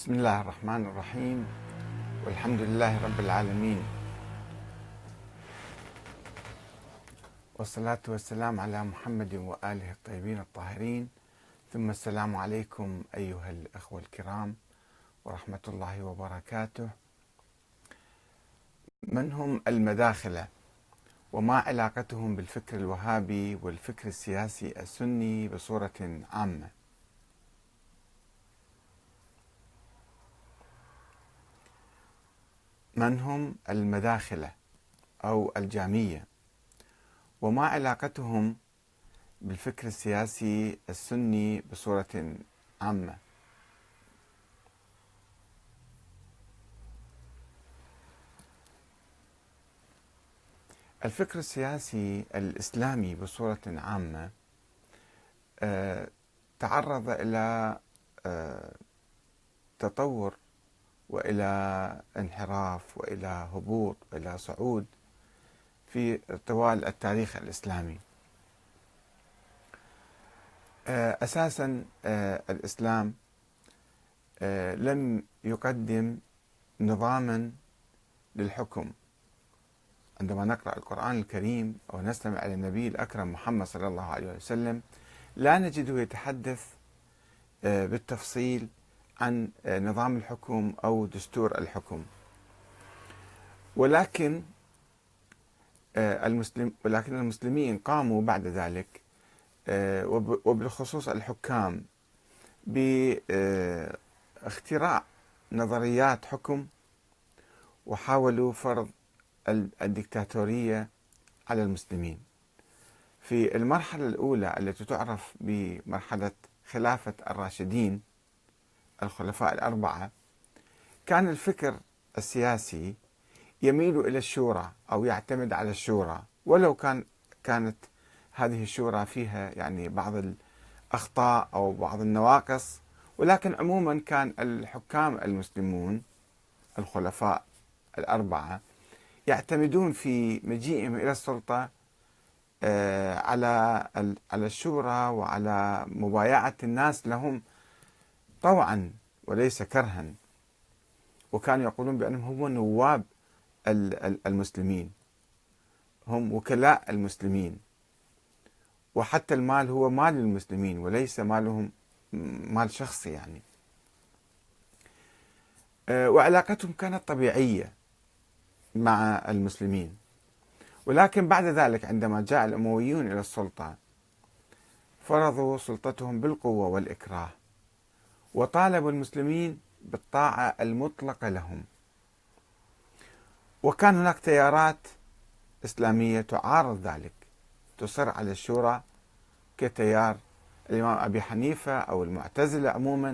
بسم الله الرحمن الرحيم. والحمد لله رب العالمين. والصلاة والسلام على محمد وآله الطيبين الطاهرين. ثم السلام عليكم أيها الأخوة الكرام ورحمة الله وبركاته. من هم المداخلة؟ وما علاقتهم بالفكر الوهابي والفكر السياسي السني بصورة عامة؟ من هم المداخلة أو الجامية وما علاقتهم بالفكر السياسي السني بصورة عامة. الفكر السياسي الإسلامي بصورة عامة آه، تعرض إلى آه، تطور وإلى انحراف وإلى هبوط وإلى صعود في طوال التاريخ الإسلامي. آه، أساسا آه، الإسلام آه، لم يقدم نظاما للحكم عندما نقرأ القرآن الكريم أو نستمع إلى النبي الأكرم محمد صلى الله عليه وسلم لا نجده يتحدث بالتفصيل عن نظام الحكم أو دستور الحكم ولكن آه، المسلم ولكن المسلمين قاموا بعد ذلك آه، وبالخصوص الحكام باختراع نظريات حكم وحاولوا فرض الدكتاتورية على المسلمين. في المرحلة الأولى التي تعرف بمرحلة خلافة الراشدين الخلفاء الأربعة. كان الفكر السياسي يميل إلى الشورى أو يعتمد على الشورى. ولو كان كانت هذه الشورى فيها يعني بعض الأخطاء أو بعض النواقص ولكن عموما كان الحكام المسلمون الخلفاء الأربعة يعتمدون في مجيئهم إلى السلطة آه، على على الشورى وعلى مبايعة الناس لهم طوعا وليس كرها. وكانوا يقولون بأنهم هم نواب المسلمين. هم وكلاء المسلمين. وحتى المال هو مال المسلمين وليس مالهم مال شخصي يعني. آه، وعلاقتهم كانت طبيعية مع المسلمين. ولكن بعد ذلك عندما جاء الأمويون إلى السلطة فرضوا سلطتهم بالقوة والإكراه. وطالبوا المسلمين بالطاعة المطلقة لهم. وكان هناك تيارات إسلامية تعارض ذلك. تصر على الشورى كتيار. الإمام أبي حنيفة أو المعتزلة عموما